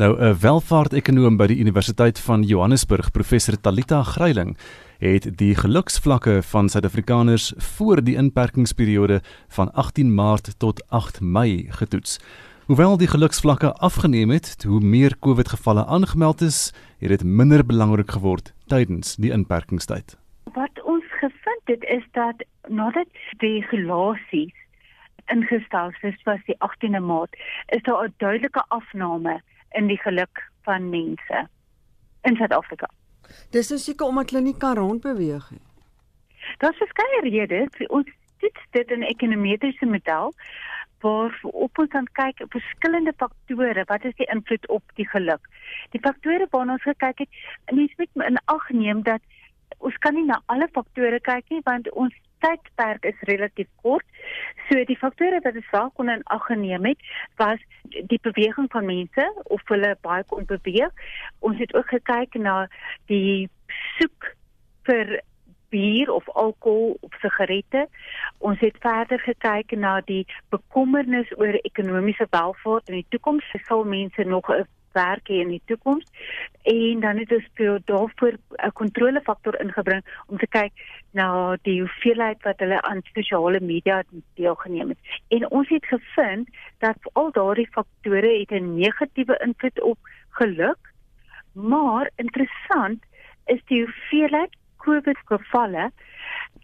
Nou 'n welvaartekonoom by die Universiteit van Johannesburg, professor Talita Gryiling, het die geluksvlakke van Suid-Afrikaners voor die inperkingsperiode van 18 Maart tot 8 Mei getoets. Hoewel die geluksvlakke afgeneem het, hoe meer COVID-gevalle aangemeld is, het dit minder belangrik geword tydens die inperkingstyd. Wat ons gevind het is dat nadat die regulasies ingestel is was die 18de Maart, is daar 'n duidelike afname in die geluk van mense in Suid-Afrika. Dis nou seker omdat hulle nie kan rondbeweeg nie. Daar's verskeie redes. Ons toets dit in 'n ekonometriese model waar op ons kan kyk op verskillende faktore wat is die invloed op die geluk. Die faktore waarna ons gekyk het, mens moet in ag neem dat ons kan nie na alle faktore kyk nie want ons tydperk is relatief kort. So die faktore wat ons wel kon in ag geneem het, was die beweging van mense of hulle baie kon beweeg. Ons het ook gekyk na die soek vir bier of alkohol of sigarette. Ons het verder gekyk na die bekommernis oor ekonomiese welvaart in die toekoms. Sal mense nog 'n werk hê in die toekoms? En dan het ons daarvoor 'n kontrolefaktor ingebring om te kyk na die hoeveelheid wat hulle aan sosiale media deelgeneem het. En ons het gevind dat al daardie faktore het 'n negatiewe invloed op geluk. Maar interessant is die hoeveelheid COVID gevalle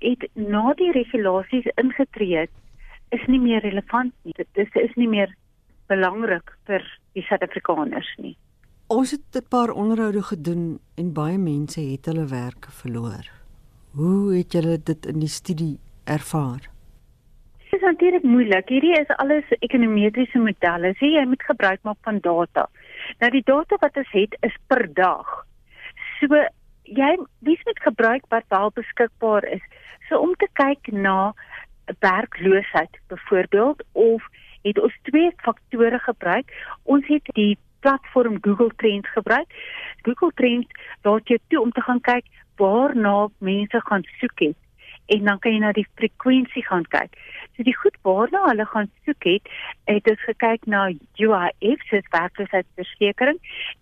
het na die regulasies ingetree het is nie meer relevant nie. Dit is, is nie meer belangrik vir die Suid-Afrikaners nie. Ons het 'n paar onderhoude gedoen en baie mense het hulle werk verloor. Hoe het julle dit in die studie ervaar? Dit is natuurlik moeilik. Hierdie is alles ekonometriese modelle. Sê jy moet gebruik maak van data. Nou die data wat ons het is per dag. So jy wie moet gebruik wat wel beskikbaar is. So om te kyk na werkloosheid byvoorbeeld of het ons twee faktore gebruik. Ons het die platform Google Trends gebruik. Google Trends laat jou toe om te gaan kyk waarna mense gaan soek het en dan kan jy na die frekwensie gaan kyk. So die goed waarna hulle gaan soek het, het ons gekyk na UIF se werkloosheidsversekering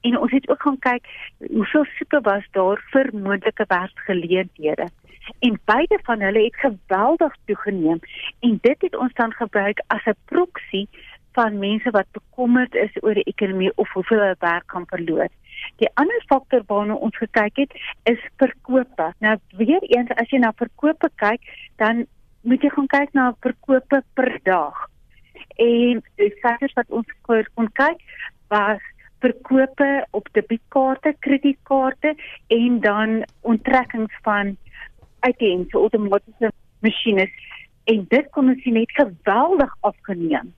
en ons het ook gaan kyk hoeveel soeke was daar vir moontlike werksgeleenthede. En beide van hulle het geweldig toegeneem en dit het ons dan gebruik as 'n proksie van mense wat bekommerd is oor die ekonomie of hoeveel hulle werk kan verloor. Die ander faktor waarna ons gekyk het, is verkope. Nou weer eens as jy na verkope kyk, dan moet jy gaan kyk na verkope per dag. En die syfers wat ons kon kyk was verkope op debietkaarte, kredietkaarte en dan onttrekkings van ATMs, so outomatiese masjiene. En dit kon ons net geweldig afgeneem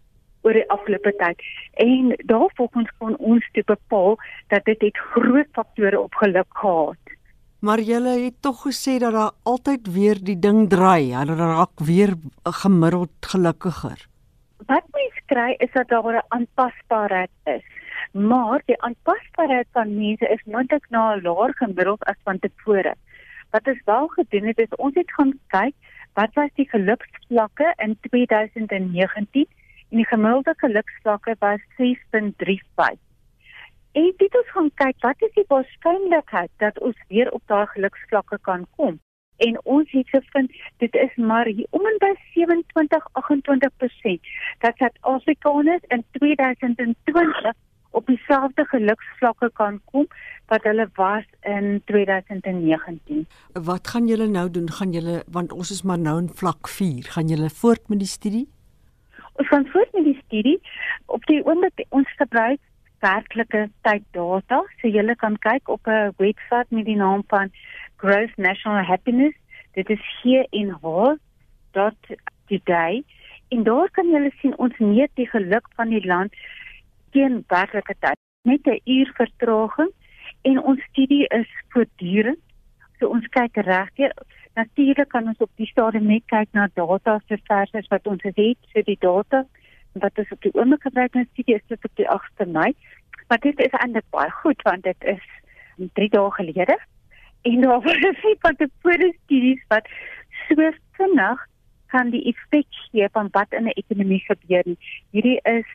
oor die afgelope tyd. En daarvolgens kon ons te bepaal dat dit het groot faktore op geluk gehad. Maar julle het tog gesê dat daar altyd weer die ding draai. Hulle raak weer gemiddeld gelukkiger. Wat mens kry is dat daar 'n aanpasbaarheid is. Maar die aanpasbaarheid van mense is moontlik na 'n laer gemiddeld as van tevore. Wat ons wel gedoen het is ons het gaan kyk wat was die geluksvlakke in 2019 en die gemiddelde geluksvlakke was 6.35. En dit ons gaan kyk wat is die waarskynlikheid dat ons weer op daai geluksvlakke kan kom. En ons het gevind dit is maar hier om en by 27-28% dat Suid-Afrikaners in 2020 op dieselfde geluksvlakke kan kom wat hulle was in 2019. Wat gaan julle nou doen? Gaan julle want ons is maar nou in vlak 4, gaan julle voort met die studie? Ons gaan voort met die studie. Op die oomblik ons gebruik werklike tyddata. So jy kan kyk op 'n webwerf met die naam van Gross National Happiness. Dit is hier in hall.today. En daar kan jy sien ons meet die geluk van die land teen werklike tyd met 'n uur vertraging en ons studie is voortdurend. So ons kyk regdeur Natuurlik kan ons op die stadium net kyk na data se verses wat ons het, so die data wat is op die oomblik gebruik in studie is dit op die 8de Mei. Maar dit is eintlik baie goed want dit is 3 dae gelede. En daar was nie van die vorige studies wat so vinnig kan die effek gee van wat in 'n ekonomie gebeur nie. Hierdie is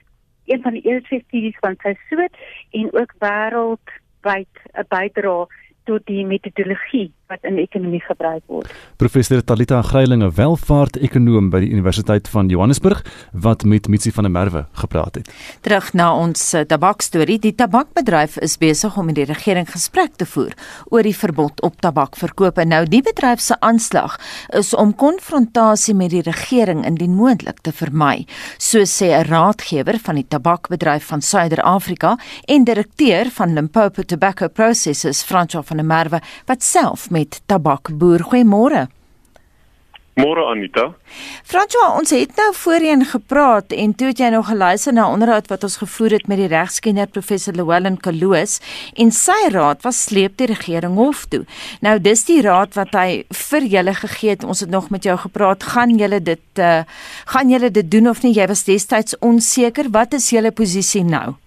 een van die eerste studies van sy soort en ook wêreldwyd 'n bydrae tot die metodologie wat in ekonomie gebruik word. Professor Talita Greilinge, welvaart-ekonoom by die Universiteit van Johannesburg, wat met Mitsi van der Merwe gepraat het. Terug na ons uh, tabakstorie. Die tabakbedryf is besig om met die regering gesprek te voer oor die verbod op tabakverkoop. En nou die bedryf se aanslag is om konfrontasie met die regering indien moontlik te vermy, so sê 'n raadgewer van die tabakbedryf van Suider-Afrika en direkteur van Limpopo Tobacco Processors, Francois van der Merwe, wat self met met tabakboer. Goeiemôre. Môre Anita. François, ons het nou voorheen gepraat en toe het jy nog geluister na 'n onderhoud wat ons gevoer het met die regskenner professor Llewellyn Kaloos en sy raad was sleep die regering hof toe. Nou dis die raad wat hy vir julle gegee het. Ons het nog met jou gepraat. Gaan julle dit uh, gaan julle dit doen of nie? Jy was destyds onseker. Wat is julle posisie nou?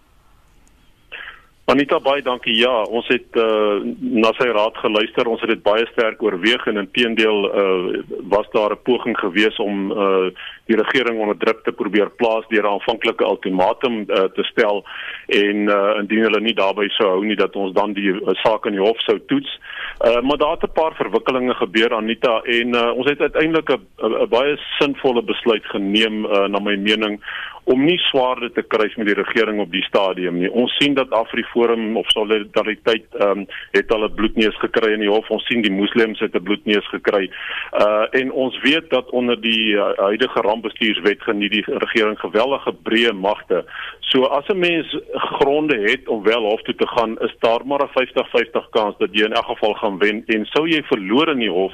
Anita baie dankie. Ja, ons het uh, na sy raad geluister. Ons het dit baie sterk oorweeg en inteendeel uh, was daar 'n poging gewees om uh, die regering onder druk te probeer plaas deur 'n aanvanklike ultimatum uh, te stel en uh, indien hulle nie daarbey sou hou nie dat ons dan die uh, saak in die hof sou toets. Uh, maar daar het 'n paar verwikkelinge gebeur Anita en uh, ons het uiteindelik 'n baie sinvolle besluit geneem uh, na my mening om nie swaarde te kry met die regering op die stadium nie. Ons sien dat Afriforum of Solidariteit ehm um, het al 'n bloedneus gekry in die hof. Ons sien die moslems het 'n bloedneus gekry. Uh en ons weet dat onder die uh, huidige rampbestuurswet geniet die regering geweldige breë magte. So as 'n mens gronde het om wel hof toe te gaan, is daar maar 'n 50-50 kans dat jy in elk geval gaan wen en sou jy verloor in die hof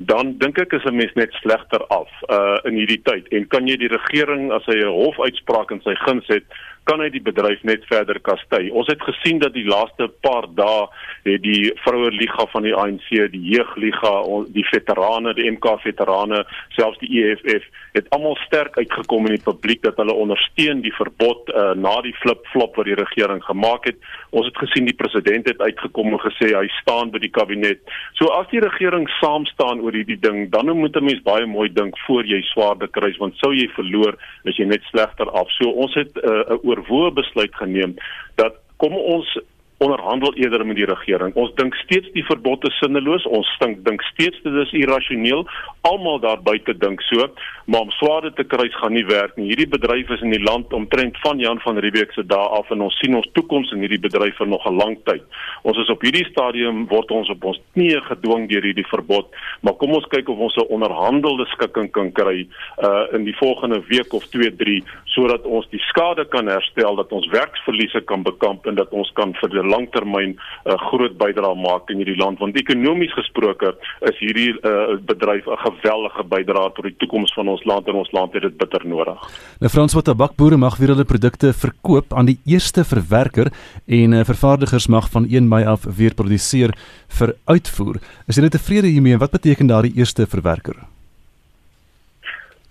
dan dink ek is 'n mens net slegter af uh in hierdie tyd. En kan jy die regering as hy 'n hofuitspraak in sy guns het kan hy die bedryf net verder kastei. Ons het gesien dat die laaste paar dae het die vroue liga van die ANC, die jeugliga, die veterane, die MK veterane, selfs die EFF het almal sterk uitgekom in die publiek dat hulle ondersteun die verbod uh, na die flip-flop wat die regering gemaak het. Ons het gesien die president het uitgekom en gesê hy staan by die kabinet. So as die regering saam staan oor hierdie ding, dan moet 'n mens baie mooi dink voor jy swaarde kry want sou jy verloor, is jy net slegter af. So ons het eh, 'n uh, oorwoë besluit geneem dat kom ons onderhandel eerder met die regering. Ons dink steeds die verbod is sinneloos. Ons dink dink steeds dit is irrasioneel. Almal daar buite dink so, maar om swaarde te kry gaan nie werk nie. Hierdie bedryf is in die land omtrent van Jan van Riebeeck se dae af en ons sien ons toekoms in hierdie bedryf vir nog 'n lang tyd. Ons is op hierdie stadium word ons op ons knieë gedwing deur hierdie verbod, maar kom ons kyk of ons 'n onderhandelde skikking kan kry uh in die volgende week of 2, 3 sodat ons die skade kan herstel, dat ons werksverliese kan bekamp en dat ons kan vir langtermyn 'n uh, groot bydrae maak in hierdie land want ekonomies gesproke is hierdie uh, bedryf 'n geweldige bydrae tot die toekoms van ons land en ons land het dit bitter nodig. Nou Frans wat tabakboere mag weer hulle produkte verkoop aan die eerste verwerker en uh, vervaardigers mag van 1 Mei af weer produseer vir uitvoer. Is jy tevrede hiermee en wat beteken daardie eerste verwerker?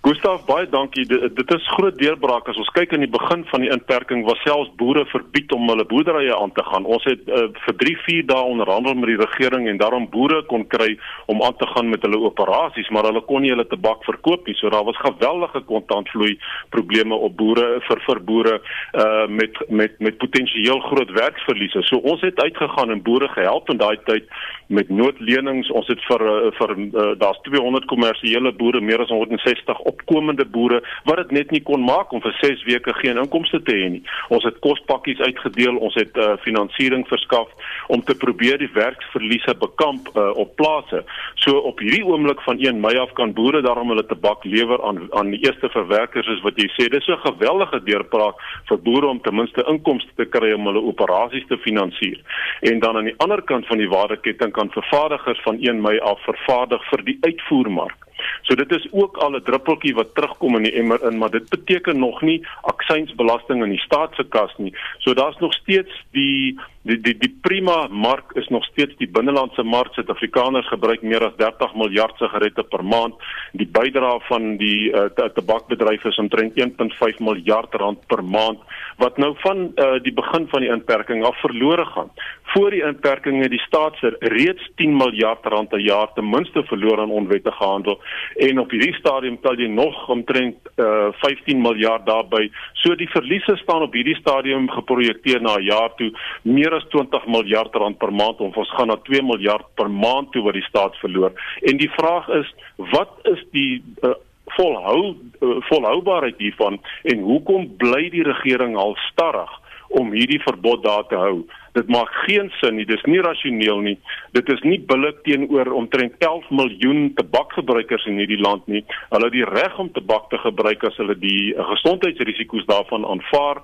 Gustav, baie dankie. D dit is groot deurbraak as ons kyk aan die begin van die inperking was selfs boere verbied om hulle boerderye aan te gaan. Ons het uh, vir 3, 4 dae onderhandel met die regering en daarom boere kon kry om aan te gaan met hulle operasies, maar hulle kon nie hulle tabak verkoop nie. So daar was geweldige kontantvloei probleme op boere vir vir boere uh met met met potensieel groot werksverliese. So ons het uitgegaan en boere gehelp in daai tyd met noodlenings. Ons het vir uh, vir uh, daar's 200 kommersiële boere, meer as 160 opkomende boere wat dit net nie kon maak om vir 6 weke geen inkomste te hê nie. Ons het kospakkies uitgedeel, ons het uh, finansiering verskaf om te probeer die werksverliese bekamp uh, op plase. So op hierdie oomblik van 1 Mei af kan boere daarom hulle tabak lewer aan aan die eerste verwerkers is wat jy sê. Dis 'n gewellige deurbraak vir boere om ten minste inkomste te kry om hulle operasies te finansier. En dan aan die ander kant van die waardeketting kan vervaardigers van 1 Mei af vervaardig vir die uitvoermark. So dit is ook al 'n druppeltjie wat terugkom in die emmer in, maar dit beteken nog nie aksiesbelasting in die staat se kas nie. So daar's nog steeds die die die die prima mark is nog steeds die binnelandse mark. Suid-Afrikaners gebruik meer as 30 miljard sigarette per maand. Die bydrae van die uh, tabakbedryf is omtrent 1.5 miljard rand per maand wat nou van uh, die begin van die inperking af verlore gaan. Voor die inperking het die staat se reeds 10 miljard rand per jaar ten minste verloor aan onwettige handel en op hierdie stadium tel jy nog omtrent uh, 15 miljard daarby. So die verliese staan op hierdie stadium geprojekteer na 'n jaar toe meer as 20 miljard rand per maand of ons gaan na 2 miljard per maand toe wat die staat verloor. En die vraag is wat is die uh, volhou uh, volhoubaarheid hiervan en hoekom bly die regering al starrig om hierdie verbod daar te hou? Dit maak geen sin nie. Dis nie rasioneel nie. Dit is nie billik teenoor omtrent 11 miljoen tabakgebruikers in hierdie land nie. Hulle het die reg om tabak te gebruik as hulle die gesondheidsrisiko's daarvan aanvaar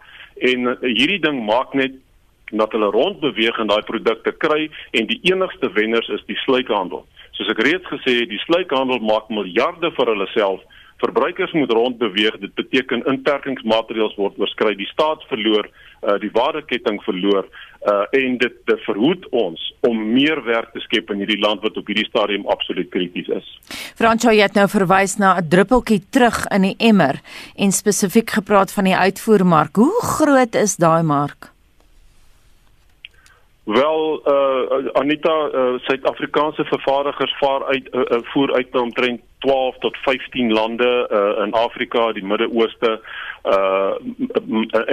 en eh, hierdie ding maak net dat hulle rondbeweeg en daai produkte kry en die enigste wenners is die sluikhandel. Soos ek reeds gesê het, die sluikhandel maak miljarde vir hulle self. Verbruikers moet rondbeweeg. Dit beteken inperkingsmaatreëls word oorskry. Die staat verloor, uh, die waardeketting verloor uh en dit dit verhoed ons om meer werk te skep in hierdie land wat op hierdie stadium absoluut krities is. Franco het nou verwys na 'n druppeltjie terug in die emmer en spesifiek gepraat van die uitvoermark. Hoe groot is daai mark? Wel uh Anita uh Suid-Afrikaanse vervaardigers vaar uit uh, uh, voer uit na omtrent 12 tot 15 lande uh in Afrika, die Midde-Ooste, uh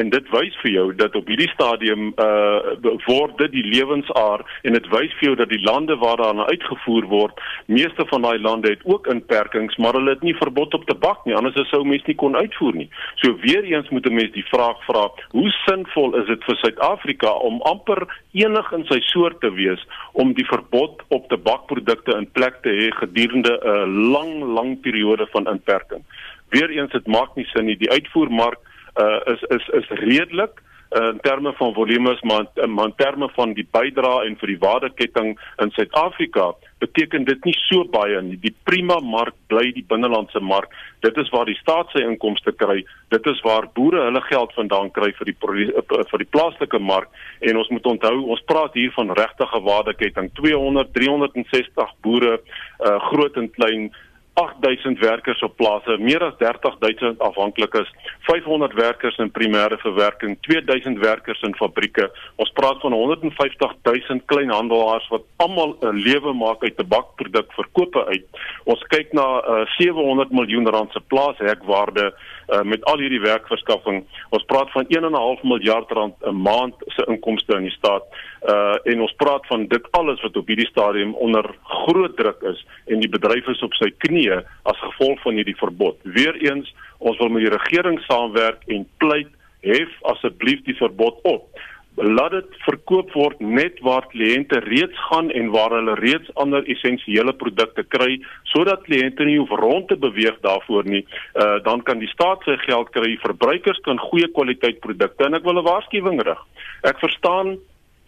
en dit wys vir jou dat op hierdie stadium uh word dit die lewensaar en dit wys vir jou dat die lande waar daarna uitgevoer word, meeste van daai lande het ook inperkings, maar hulle het nie verbod op tabak nie, anders sou mense nie kon uitvoer nie. So weer eens moet 'n mens die vraag vra, hoe sinvol is dit vir Suid-Afrika om amper enig in sy soort te wees om die verbod op tabakprodukte in plek te hê gedurende 'n lang lang periode van inperking? Weereens dit maak nie sin nie. Die uitvoermark uh, is is is redelik uh, in terme van volumes maar maar in terme van die bydrae en vir die waardeketting in Suid-Afrika beteken dit nie so baie nie. Die prima mark bly die binnelandse mark. Dit is waar die staat sy inkomste kry. Dit is waar boere hulle geld vandaan kry vir die vir die plaaslike mark en ons moet onthou ons praat hier van regtige waardeketting 200 360 boere uh, groot en klein 8000 werkers op plase, meer as 30000 afhanklikes, 500 werkers in primêre verwerking, 2000 werkers in fabrieke. Ons praat van 150000 kleinhandelaars wat almal 'n lewe maak uit tabakprodukverkope uit. Ons kyk na uh, 700 miljoen rand se plaashekwaarde uh, met al hierdie werkverskaffing. Ons praat van 1.5 miljard rand 'n maand se inkomste in die staat. Uh en ons praat van dit alles wat op hierdie stadium onder groot druk is en die bedryf is op sy knieë as gevolg van hierdie verbod. Weereens, ons wil met die regering saamwerk en pleit hef asseblief die verbod op laat dit verkoop word net waar kliënte reeds gaan en waar hulle reeds ander essensiële produkte kry sodat kliënte nie hoef rond te beweeg daarvoor nie. Uh, dan kan die staat sy geld kry verbruikers kan goeie kwaliteit produkte en ek wil 'n waarskuwing rig. Ek verstaan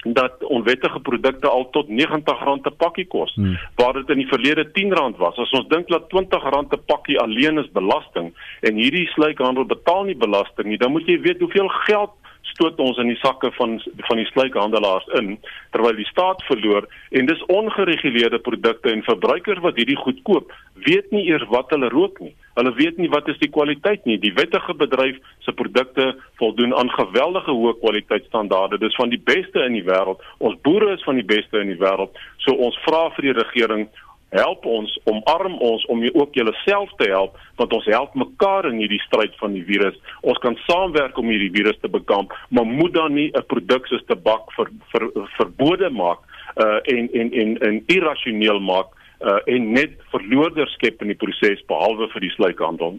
dat onwettige produkte al tot R90 'n pakkie kos hmm. waar dit in die verlede R10 was. As ons dink dat R20 'n pakkie alleen is belasting en hierdie sluikhandel betaal nie belasting nie dan moet jy weet hoeveel geld stoot ons in die sakke van van die sluikhandelaars in terwyl die staat verloor en dis ongereguleerde produkte en verbruikers wat hierdie goed koop weet nie eers wat hulle rook nie. Hulle weet nie wat is die kwaliteit nie. Die wettige bedryf se produkte voldoen aan geweldige hoë kwaliteitstandaarde. Dis van die beste in die wêreld. Ons boere is van die beste in die wêreld. So ons vra vir die regering help ons omarm ons om ook julleself te help want ons help mekaar in hierdie stryd van die virus. Ons kan saamwerk om hierdie virus te bekamp, maar moet dan nie 'n produk soos tabak ver, ver, verbode maak uh en en en en irrasioneel maak uh, en net verloorders skep in die proses behalwe vir die sluikhandel.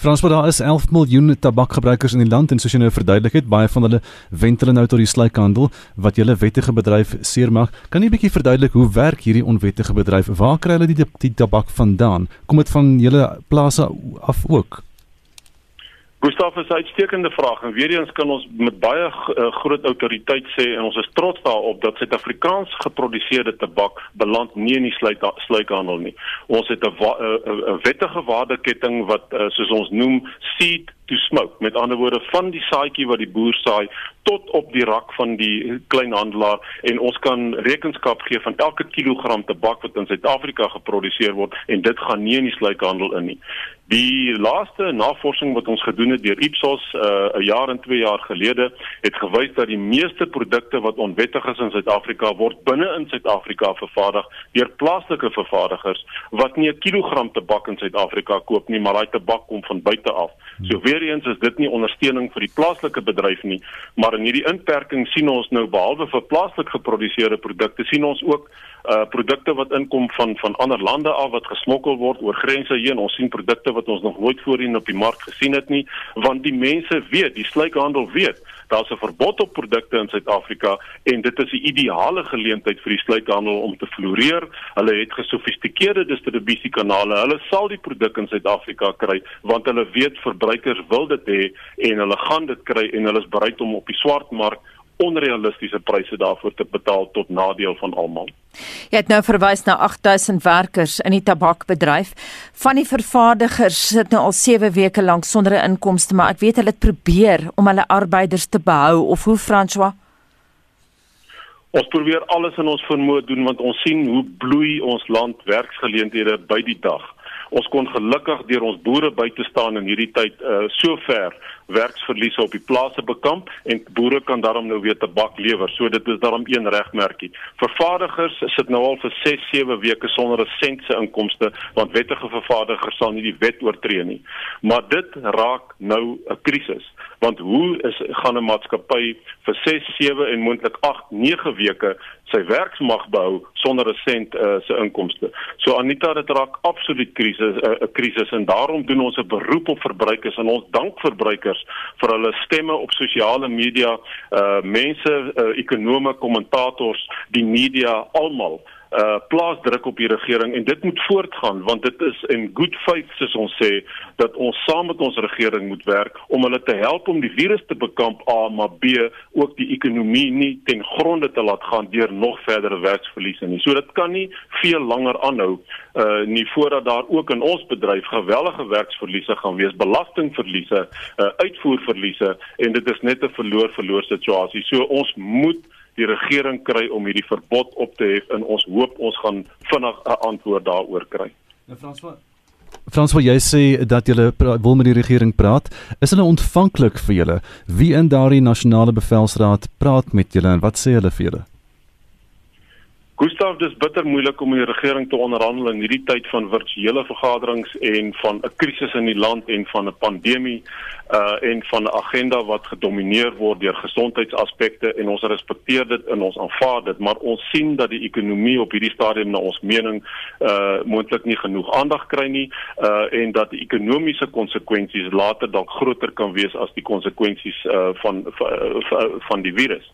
Frans, maar daar is 11 miljoen tabakgebruikers in die land en soos jy nou verduidelik het, baie van hulle wend hulle nou tot die sluikhandel wat julle wettige bedryf seermaak. Kan jy 'n bietjie verduidelik hoe werk hierdie onwettige bedryf? Waar kry hulle die, die tabak vandaan? Kom dit van julle plase af ook? Gustav is 'n uitstekende vraag en weer eens kan ons met baie uh, groot autoriteit sê en ons is trots daarop dat Suid-Afrikaans geproduseerde tabak beland nie in die sluikhandel nie. Ons het 'n wettige waardeketting wat uh, soos ons noem seed to smoke. Met ander woorde van die saadjie wat die boer saai tot op die rak van die kleinhandelaar en ons kan rekenskap gee van elke kilogram tabak wat in Suid-Afrika geproduseer word en dit gaan nie in die sluikhandel in nie. Die laaste navorsing wat ons gedoen het deur Ipsos uh, 'n jaar en 2 jaar gelede het gewys dat die meeste produkte wat onwettig is in Suid-Afrika word binne in Suid-Afrika vervaardig deur plaaslike vervaardigers wat nie 'n kilogram tabak in Suid-Afrika koop nie, maar daai tabak kom van buite af. So weer eens is dit nie ondersteuning vir die plaaslike bedryf nie, maar in hierdie inperking sien ons nou behalwe vir plaaslik geproduseerde produkte sien ons ook uh produkte wat inkom van van ander lande af wat gesmokkel word oor grense heen. Ons sien produkte wat ons nog nooit voorheen op die mark gesien het nie, want die mense weet, die sluikhandel weet, daar's 'n verbod op produkte in Suid-Afrika en dit is 'n ideale geleentheid vir die sluikhandel om te floreer. Hulle het gesofistikeerde distribusiekanale. Hulle sal die produk in Suid-Afrika kry want hulle weet verbruikers wil dit hê en hulle gaan dit kry en hulle is bereid om op die swartmark onrealistiese pryse daarvoor te betaal tot nadeel van almal. Jy het nou verwys na 8000 werkers in die tabakbedryf. Van die vervaardigers sit nou al 7 weke lank sonder 'n inkomste, maar ek weet hulle het probeer om hulle arbeiders te behou of hoe François? Ons probeer alles in ons vermoë doen want ons sien hoe bloei ons land werksgeleenthede by die dag. Ons kon gelukkig deur ons boere by te staan in hierdie tyd uh so ver werksverliese op die plase bekamp en boere kan daarom nou weer tabak lewer. So dit is daarom een regmerkie. Vervaardigers sit nou al vir 6, 7 weke sonder 'n sent se inkomste want wettige vervaardigers sal nie die wet oortree nie. Maar dit raak nou 'n krisis want hoe is gaan 'n maatskappy vir 6, 7 en moontlik 8, 9 weke sy werksmag behou sonder 'n sent uh, se inkomste. So Anita dit raak absoluut krisis 'n uh, krisis en daarom doen ons 'n beroep op verbruikers en ons dank verbruikers vir hulle stemme op sosiale media, uh mense, uh, ekonome, kommentators, die media almal uh plaas druk op die regering en dit moet voortgaan want dit is in good faith soos ons sê dat ons saam met ons regering moet werk om hulle te help om die virus te bekamp A maar B ook die ekonomie nie ten gronde te laat gaan deur nog verdere werksverliese nie. So dit kan nie veel langer aanhou uh nie voordat daar ook in ons bedryf gewellige werksverliese gaan wees, belastingverliese, uh uitvoerverliese en dit is net 'n verloor verloor situasie. So ons moet die regering kry om hierdie verbod op te hef en ons hoop ons gaan vinnig 'n antwoord daaroor kry. Nou François Frans, wat jy sê dat jy wil met die regering praat, is hulle ontvanklik vir julle? Wie in daardie nasionale bevelsraad praat met julle en wat sê hulle vir julle? Gustav, dis bitter moeilik om met die regering te onderhandel in hierdie tyd van virtuele vergaderings en van 'n krisis in die land en van 'n pandemie uh en van 'n agenda wat gedomeineer word deur gesondheidsaspekte en ons respekteer dit en ons aanvaar dit maar ons sien dat die ekonomie op hierdie stadium na ons mening uh moontlik nie genoeg aandag kry nie uh en dat die ekonomiese konsekwensies later dalk groter kan wees as die konsekwensies uh van van, van die virus.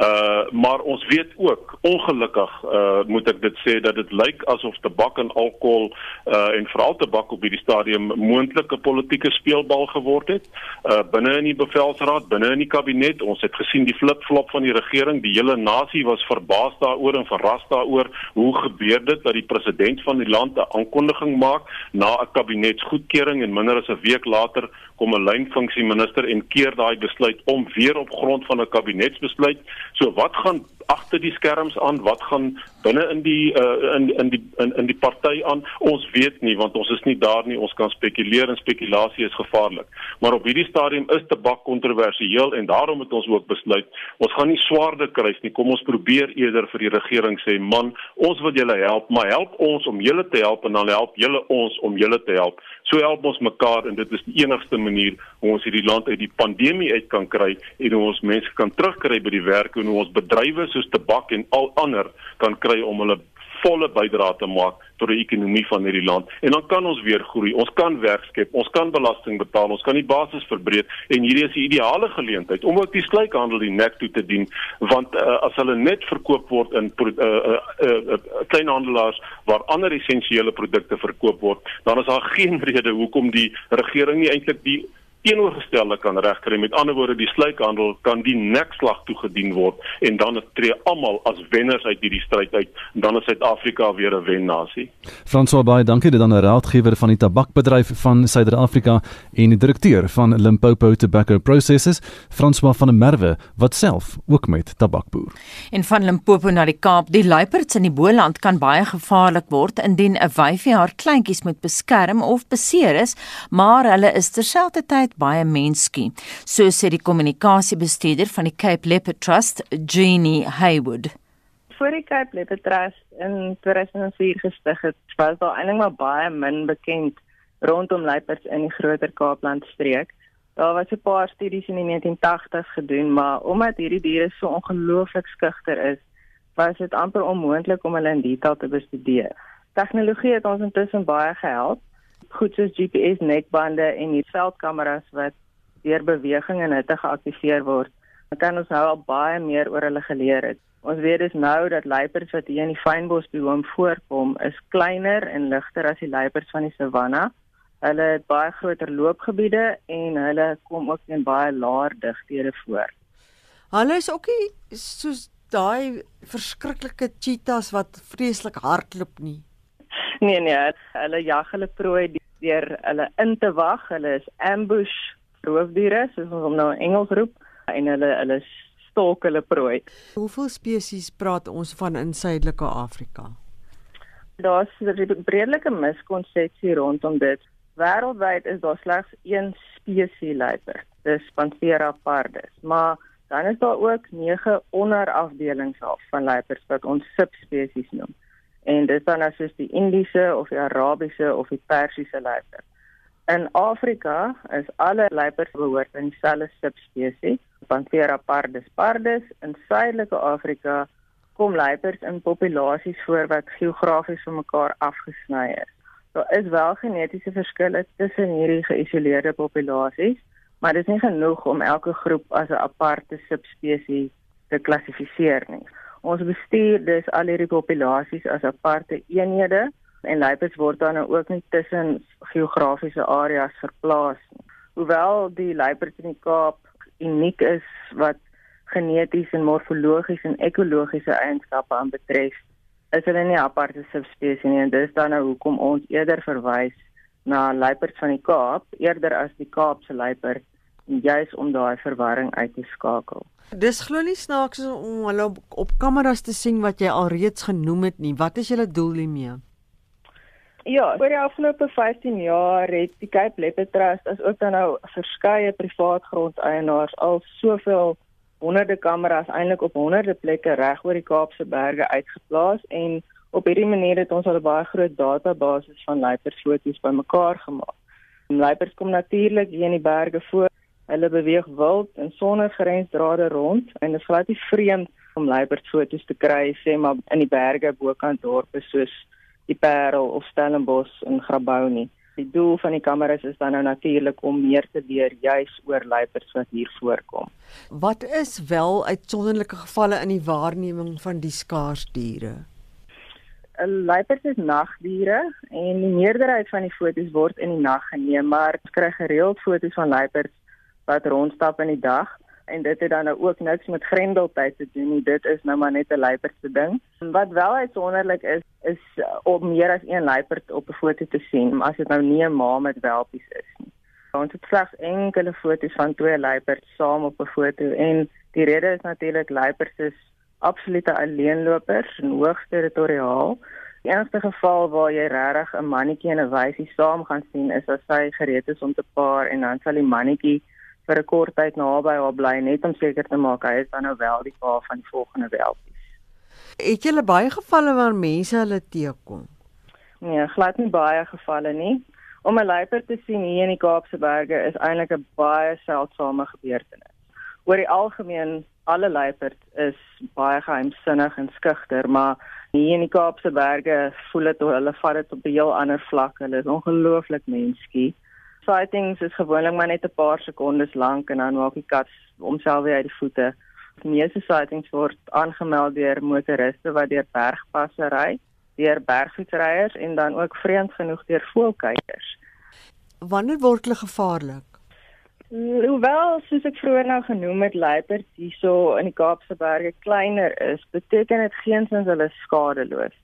Uh maar ons weet ook ongelukkig uh moet ek dit sê dat dit lyk asof tabak en alkohol uh en veral tabak op hierdie stadium moontlike politieke speelbal geword het uh binne in die bevelsraad, binne in die kabinet. Ons het gesien die flip-flop van die regering. Die hele nasie was verbaas daaroor en verras daaroor hoe gebeur dit dat die president van die land 'n aankondiging maak na 'n kabinetsgoedkeuring en minder as 'n week later kom 'n lynfunksie minister en keer daai besluit om weer op grond van 'n kabinetsbesluit. So wat gaan agter die skerms aan wat gaan binne in die uh, in in die in, in die party aan. Ons weet nie want ons is nie daar nie. Ons kan spekuleer en spekulasie is gevaarlik. Maar op hierdie stadium is tabak kontroversieel en daarom het ons ook besluit ons gaan nie swaarder kruis nie. Kom ons probeer eerder vir die regering sê man ons wil julle help maar help ons om julle te help en dan help julle ons om julle te help. So help ons mekaar en dit is die enigste manier hoe ons hierdie land uit die pandemie uit kan kry en hoe ons mense kan terugkry by die werk en hoe ons bedrywe soos tabak en al ander kan kry om hulle volle bydrae te maak tot die ekonomie van hierdie land. En dan kan ons weer groei. Ons kan werk skep, ons kan belasting betaal, ons kan die basis verbreek en hierdie is die ideale geleentheid om ook die sluikhandel die nek toe te dien want uh, as hulle net verkoop word in uh, uh, uh, uh, kleinhandelaars waar ander essensiële produkte verkoop word, dan is daar geen rede hoekom die regering nie eintlik die teenoorgestelde kan regkry. Met ander woorde, die sluikhandel kan die nekslag toegedien word en dan tree almal as wenners uit hierdie stryd uit. En dan is Suid-Afrika weer 'n wennasie. François Baai, dankie dit aan 'n raadgewer van die tabakbedryf van Suider-Afrika en die direkteur van Limpopo Tobacco Processors, François van der Merwe, wat self ook met tabak boer. En van Limpopo na die Kaap, die luiperds in die Boland kan baie gevaarlik word indien 'n wyfie haar kleintjies moet beskerm of beseer is, maar hulle is terselfdertyd baie menskie. So sê die kommunikasiebestuurder van die Cape Leopard Trust, Jeannie Haywood. Voor die Cape Leopard Trust in 2004 gestig het, was daar eintlik maar baie min bekend rondom luiperds in die groter Kaapland streek. Daar was 'n paar studies in die 1980s gedoen, maar omdat hierdie diere so ongelooflik skugter is, was dit amper onmoontlik om hulle in detail te bestudeer. Tegnologie het ons intussen baie gehelp goed soos GPS nekbande en die veldkameras wat deur beweging en hitte geaktiveer word. Dan kan ons nou al baie meer oor hulle geleer het. Ons weet dus nou dat luiperds wat hier in die fynbosbiom voorkom, is kleiner en ligter as die luiperds van die savanna. Hulle het baie groter loopgebiede en hulle kom ook in baie laer digthede voor. Hulle is ook nie soos daai verskriklike cheetahs wat vreeslik hardloop nie. Nee nee, hulle jag hulle prooi deur hulle in te wag. Hulle is ambush roofdiere, soos ons hom nou in Engels roep, en hulle hulle stalk hulle prooi. Hoeveel spesies praat ons van in Suidelike Afrika? Daar's 'n breedelike miskonsepsie rondom dit. Wêreldwyd is daar slegs een spesies luiperd, dis Panthera pardus, maar dan is daar ook 9 onderafdelings af van luiperds wat ons subspesies noem en dit is dan as die Indiese of die Arabiese of die Persiese luiperd. In Afrika is alle luiperds behoort aan dieselfde subspesies, Panthera pardus pardus. In Suidelike Afrika kom luiperds in populasies voor wat geografies van mekaar afgesny is. Daar is wel genetiese verskille tussen hierdie geïsoleerde populasies, maar dit is nie genoeg om elke groep as 'n aparte subspesies te klassifiseer nie. Ons bestuur dus al hierdie populasies as aparte eenhede en luiperds word dan nou ook nie tussen geografiese areas verplaas nie. Hoewel die luiperds in die Kaap uniek is wat geneties en morfologies en ekologiese eienskappe aanbetref, is hulle nie aparte subspesies nie en dis dan nou hoekom ons eerder verwys na luiperds van die Kaap eerder as die Kaapse luiperd juis om daai verwarring uit te skakel. Dis glo nie snaaks om hulle op, op kameras te sien wat jy alreeds genoem het nie. Wat is julle doel hiermee? Ja, oor die afgelope 15 jaar het die Cape Leopard Trust as ook dan nou verskeie privaat grondeienaars al soveel honderde kameras eintlik op honderde plekke reg oor die Kaapse berge uitgeplaas en op hierdie manier het ons al 'n baie groot database van luiperdsfoto's bymekaar gemaak. Luiperds kom natuurlik hier in die berge voor Hulle beweeg wild en sonder grensdrade rond en dit is glad nie vreemd om luiperdsfoto's te kry sê maar in die berge bokant dorpe soos die Parel of Stellenbosch in Grabouw nie. Die doel van die kameras is dan nou natuurlik om meer te leer juis oor luiperds wat hier voorkom. Wat is wel uitsonderlike gevalle in die waarneming van die skaarsdiere? Luiperds is nagdiere en die meerderheid van die foto's word in die nag geneem, maar ons kry gereeld foto's van luiperds wat rondstap in die dag en dit het dan nou ook niks met grendeltyd te doen nie. Dit is nou maar net 'n luiperdse ding. Wat wel uitsonderlik is, is uh, om meer as een luiperd op 'n foto te sien, as dit nou nie 'n ma met welpies is nie. Ons het slegs enkele foto's van twee luiperds saam op 'n foto en die rede is natuurlik luiperds is absolute alleenlopers en hoogs territoriaal. Die enigste geval waar jy regtig 'n mannetjie en 'n wyfie saam gaan sien is as sy gereed is om te paar en dan sal die mannetjie vir 'n kort tyd naby haar bly net om seker te maak hy is dan nou wel die pa van die volgende welpies. Het jy baie gevalle waar mense hulle teekom? Nee, glad nie baie gevalle nie. Om 'n luiper te sien hier in die Kaapse berge is eintlik 'n baie seldsame gebeurtenis. Oor die algemeen alle luiperd is baie geheimsinnig en skugter, maar hier in die Kaapse berge voel dit hulle vat dit op 'n heel ander vlak. Hulle is ongelooflik menskie sightings is gewoonlik maar net 'n paar sekondes lank en dan maak die kat homself weer uit die voete. Die meeste sightings word aangemeld deur motoriste wat deur bergpasse ry, deur bergfietsryers en dan ook vreemd genoeg deur voëlkykers. Wanneer word hulle gevaarlik? Hoewel soos ek vroeër nou genoem het, luiperds hierso in die Kaapse Berge kleiner is, beteken dit geensins hulle skadeloos.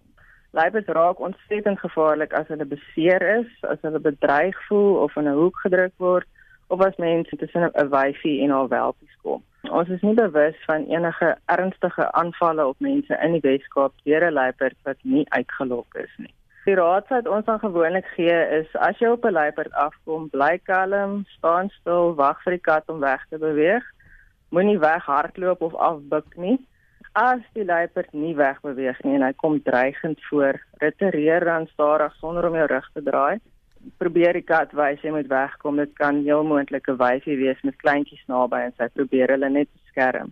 Luiperds raak ontsettend gevaarlik as hulle beseer is, as hulle bedreig voel of in 'n hoek gedruk word of as mense tussen 'n wyfie en haar welpies kom. Ons is nie bewus van enige ernstige aanvalle op mense in die Weskaap deur 'n luiperd wat nie uitgelok is nie. Die raad wat ons dan gewoonlik gee is as jy op 'n luiperd afkom, bly kalm, staan stil, wag vir die kat om weg te beweeg. Moenie weghardloop of afbuk nie. As die luiperd nie wegbeweeg nie en hy kom dreigend voor, retireer dan stadig sonder om jou rug te draai. Probeer die kat wys jy moet wegkom. Dit kan heel moontlike wyfie wees met kleintjies naby en sy probeer hulle net beskerm.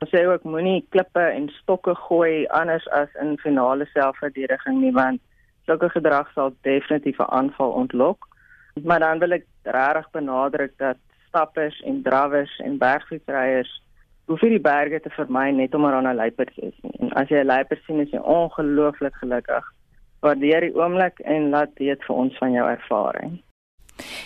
Ons sê ook moenie klippe en stokke gooi anders as in finale selfverdediging nie want sulke gedrag sal definitief 'n aanval ontlok. Maar dan wil ek regtig benadruk dat stappers en drawers en bergfietsryers hoef nie die berge te vermy net omdat daar 'n luiperd is nie. En as jy 'n luiperd sien, is jy ongelooflik gelukkig. Waardeer die oomblik en laat weet vir ons van jou ervaring.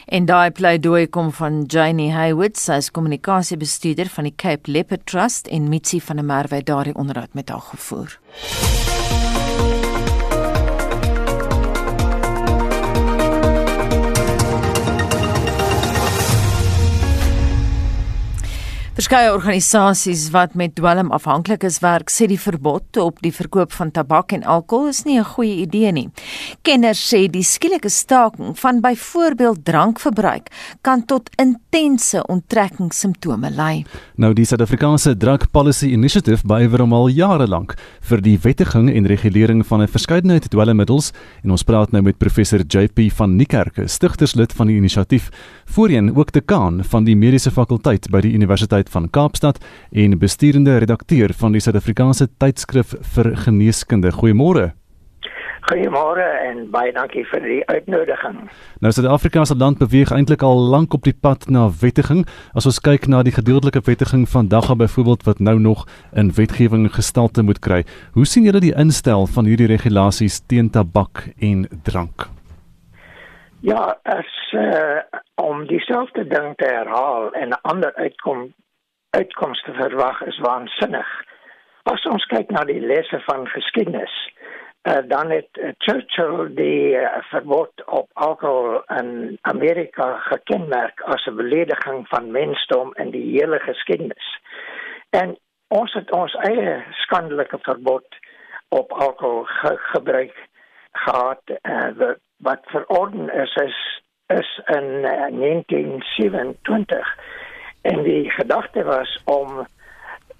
En daai pleidooi kom van Janie Haywood, sy is kommunikasiebestuurder van die Cape Leopard Trust en Mitsi van der Merwe daardie onderhoud met haar gevoer. Verskeie organisasies wat met dwelm afhanklik is werk, sê die verbod op die verkoop van tabak en alkohol is nie 'n goeie idee nie. Kenners sê die skielike staking van byvoorbeeld drankverbruik kan tot intense onttrekkingssimptome lei. Nou die Suid-Afrikaanse Drug Policy Initiative bywer om al jare lank vir die wettiging en regulering van 'n verskeidenheid dwelmmiddels en ons praat nou met professor JP van Niekerk, stigterslid van die inisiatief, voorheen ook dekaan van die mediese fakulteit by die Universiteit van Kaapstad en besturende redakteur van die Suid-Afrikaanse tydskrif vir geneeskunde. Goeiemôre. Goeiemôre en baie dankie vir die uitnodiging. Nou Suid-Afrika se land beweeg eintlik al lank op die pad na wettiging. As ons kyk na die gedeeltelike wettiging vandag op byvoorbeeld wat nou nog in wetgewing gestalte moet kry. Hoe sien julle die instel van hierdie regulasies teen tabak en drank? Ja, as uh, om dieselfde ding te herhaal en 'n ander uitkom uitkomste verwag is waansinnig. As ons kyk na die lesse van geskiedenis, uh, dan het uh, Churchill die uh, verbod op alkohol in Amerika gekenmerk as 'n belediging van mensdom in die hele geskiedenis. En ons het ons eie skandelike verbod op alkohol ge gebruik gehad uh, wat verorden is is is in uh, 1927 En die gedagte was om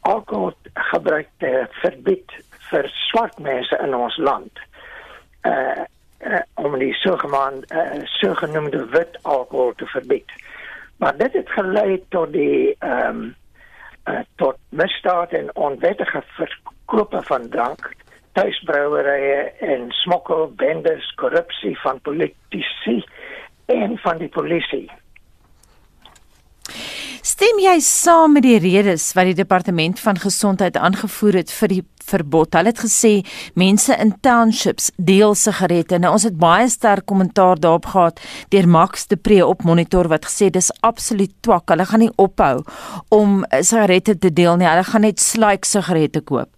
alkohol gebruik te verbied vir swart mense in ons land. Uh, uh om die sogenaamde uh, sogenaamde wit alkohol te verbied. Maar dit het gelei tot die ehm um, uh, tot misdaad en onwettige verkope van drank, tuisbrouwerye en smokkelbendes, korrupsie van politici en van die polisie. Stem jy saam met die redes wat die departement van gesondheid aangevoer het vir die verbod? Hulle het gesê mense in townships deel sigarette. Nou ons het baie sterk kommentaar daarop gehad deur Max de Pre op monitor wat gesê dis absoluut twak. Hulle gaan nie ophou om sigarette te deel nie. Hulle gaan net slike sigarette koop.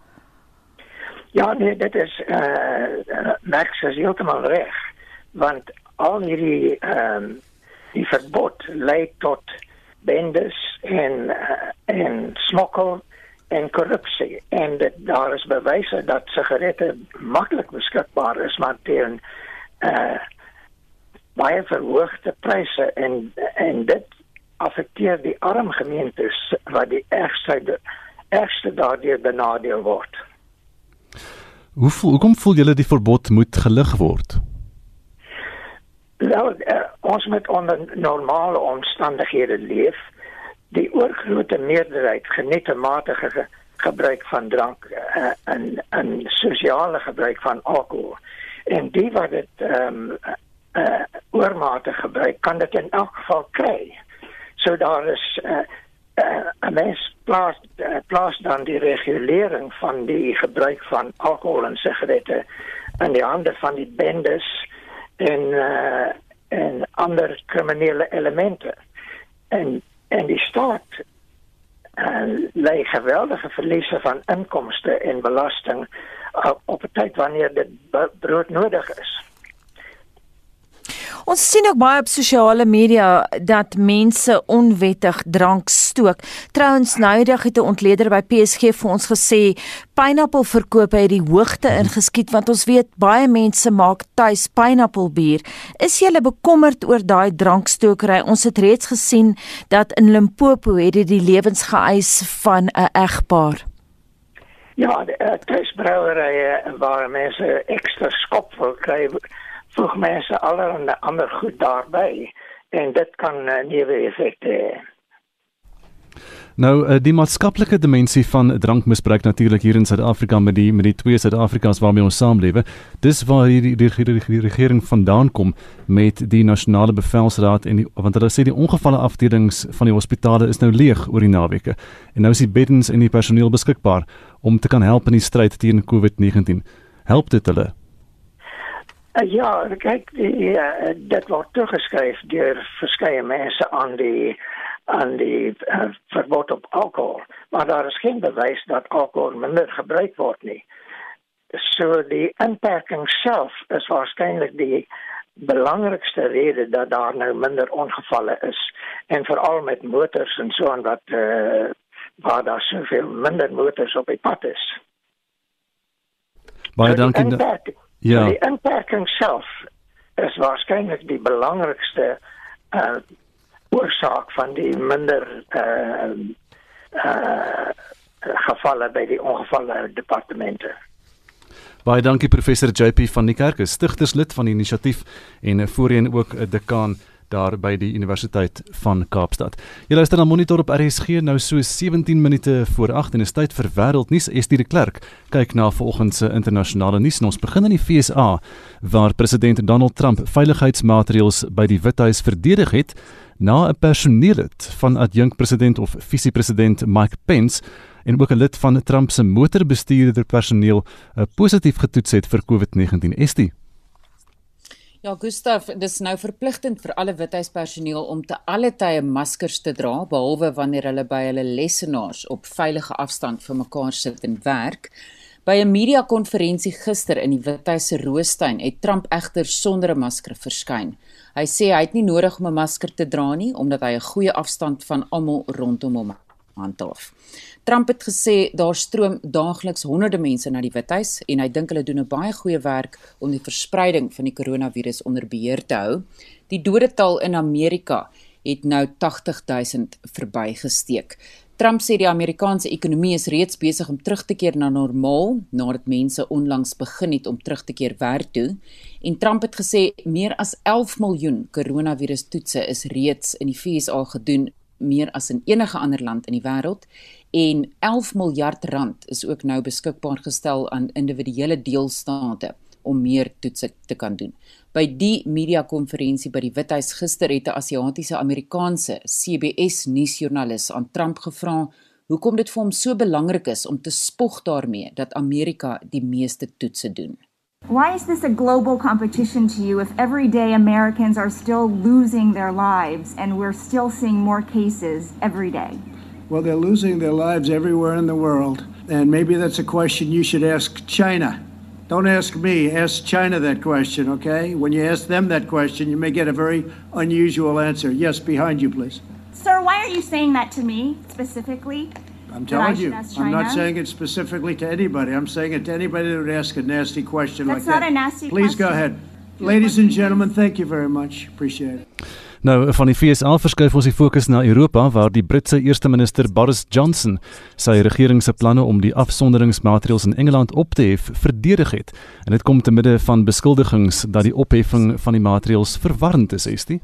Ja, nee, dit is eh uh, Max is heeltemal reg want al hierdie ehm um, die verbod lei tot bendes en uh, en smokkel en korrupsie en dit, daar is bewyse dat sigarette maklik beskikbaar is maar teen uh baie verhoogde pryse en en dit affekteer die arm gemeentes wat die ergste ergste daardeur benadeel word. Hoe voel, hoe kom voel julle die verbod moet gelig word? Nou, uh, ons moet onder normale omstandighede leef. Die oorgrootste meerderheid geniet 'n matige ge gebruik van drank uh, en en sosiale gebruik van alkohol. En die wat dit ehm um, uh, oormatig gebruik, kan dit in elk geval kry. So daar is 'n uh, uh, mens plaas uh, plaas dan die regulering van die gebruik van alkohol en sigarette in die hande van die bendes en uh, en ander kriminele elemente. En en die staat uh, lei geweldige verliese van inkomste en belasting uh, op 'n tyd wanneer dit brood nodig is. Ons sien ook baie op sosiale media dat mense onwettig drank stook. Trouens noudig het 'n ontleder by PSG vir ons gesê pineappelverkope het die hoogte ingeskiet want ons weet baie mense maak tuis pineappelbier. Is jy bekommerd oor daai drankstokery? Ons het reeds gesien dat in Limpopo het dit die lewens geëis van 'n egpaar. Ja, die uh, tuisbrouwerye waar mense ekstra skop wil kry voeg mense allerlei ander goed daarbey en dit kan uh, neuwe effekte hê. Nou eh, die maatskaplike dimensie van drankmisbruik natuurlik hier in Suid-Afrika met die met die twee Suid-Afrikas waarmee ons saamlewe. Dis waar hierdie die, die, die, die regering vandaan kom met die nasionale bevelsraad en die, want hulle sê die ongevalle afdelings van die hospitale is nou leeg oor die naweke. En nou is die beddens en die personeel beskikbaar om te kan help in die stryd teen COVID-19. Help dit hulle? Uh, ja, kyk, die uh, dit word toegeskryf deur verskeie mense aan die aan die uh, verbod op alkohol, maar daar is geen bewys dat alkohol minder gebruik word nie. So die inperking self is waarskynlik die belangrikste rede dat daar nou minder ongevalle is en veral met motors en so aan wat uh, waar daar soveel minder motors op die pad is. Baie dankie. Ja. Die inperking self is waarskynlik die belangrikste uh oorsaak van die minder uh uh gevalle by die ongevalle departemente. Baie dankie professor JP van die Kerk, stigterslid van die inisiatief en voorheen ook 'n dekaan daar by die Universiteit van Kaapstad. Jy luister na Monitor op RSG nou so 17 minute voor 8 en is tyd vir wêreldnuus. Estie de Klerk kyk na vanoggend se internasionale nuus en ons begin in die FSA waar president Donald Trump veiligheidsmaatreëls by die Withuis verdedig het na 'n personeellid van adjunkpresident of visiepresident Mike Pence en ook 'n lid van Trump se motorbestuurder personeel uh, positief getoets het vir COVID-19. Estie Ja, Gustaf, dis nou verpligtend vir alle withuispersoneel om te alle tye maskers te dra behalwe wanneer hulle by hulle lessenaars op veilige afstand van mekaar sit en werk. By 'n media-konferensie gister in die Withuis se Roostuin het Trump egter sonder 'n masker verskyn. Hy sê hy het nie nodig om 'n masker te dra nie omdat hy 'n goeie afstand van almal rondom hom handhaaf. Trump het gesê daar stroom daagliks honderde mense na die Withuis en hy dink hulle doen 'n baie goeie werk om die verspreiding van die koronavirus onder beheer te hou. Die dodetal in Amerika het nou 80000 verbygesteek. Trump sê die Amerikaanse ekonomie is reeds besig om terug te keer na normaal nadat mense onlangs begin het om terug te keer werk toe. En Trump het gesê meer as 11 miljoen koronavirustoetse is reeds in die VSA gedoen meer as in enige ander land in die wêreld en 11 miljard rand is ook nou beskikbaar gestel aan individuele deelstate om meer toetse te kan doen. By die media konferensie by die Withuis gister het 'n Asiatiese Amerikaanse CBS nuusjoernalis aan Trump gevra hoekom dit vir hom so belangrik is om te spog daarmee dat Amerika die meeste toetse doen. Why is this a global competition to you if every day Americans are still losing their lives and we're still seeing more cases every day? Well, they're losing their lives everywhere in the world. And maybe that's a question you should ask China. Don't ask me, ask China that question, okay? When you ask them that question, you may get a very unusual answer. Yes, behind you, please. Sir, why are you saying that to me specifically? I'm telling you. I'm not saying it specifically to anybody. I'm saying it to anybody that would ask a nasty question That's like that. That's not a nasty Please question. go ahead. Ladies and gentlemen, thank you very much. Appreciate it. Nou van die FSA verskuif ons die fokus na Europa waar die Britse eerste minister Boris Johnson sy regering se planne om die afsonderingsmaatreëls in Engeland op te hef verdedig het. En dit kom te midde van beskuldigings dat die opheffing van die maatreëls verwarrend is, is dit?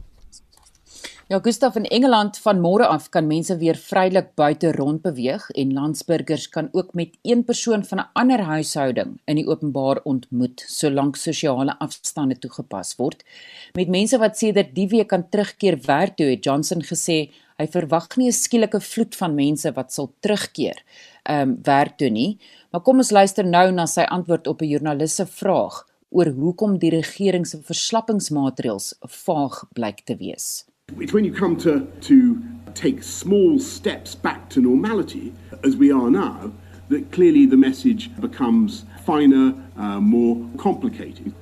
Ja, Gustav in Engeland van môre af kan mense weer vrylik buite rond beweeg en landsburgers kan ook met een persoon van 'n ander huishouding in die openbaar ontmoet solank sosiale afstande toegepas word. Met mense wat sedert die week kan terugkeer werk toe, het Johnson gesê hy verwag nie 'n skielike vloed van mense wat sal terugkeer ehm um, werk toe nie. Maar kom ons luister nou na sy antwoord op 'n joernalis se vraag oor hoekom die regering se verslappingsmaatreëls vaag blyk te wees. It's when you come to, to take small steps back to normality, as we are now, that clearly the message becomes finer, uh, more complicated.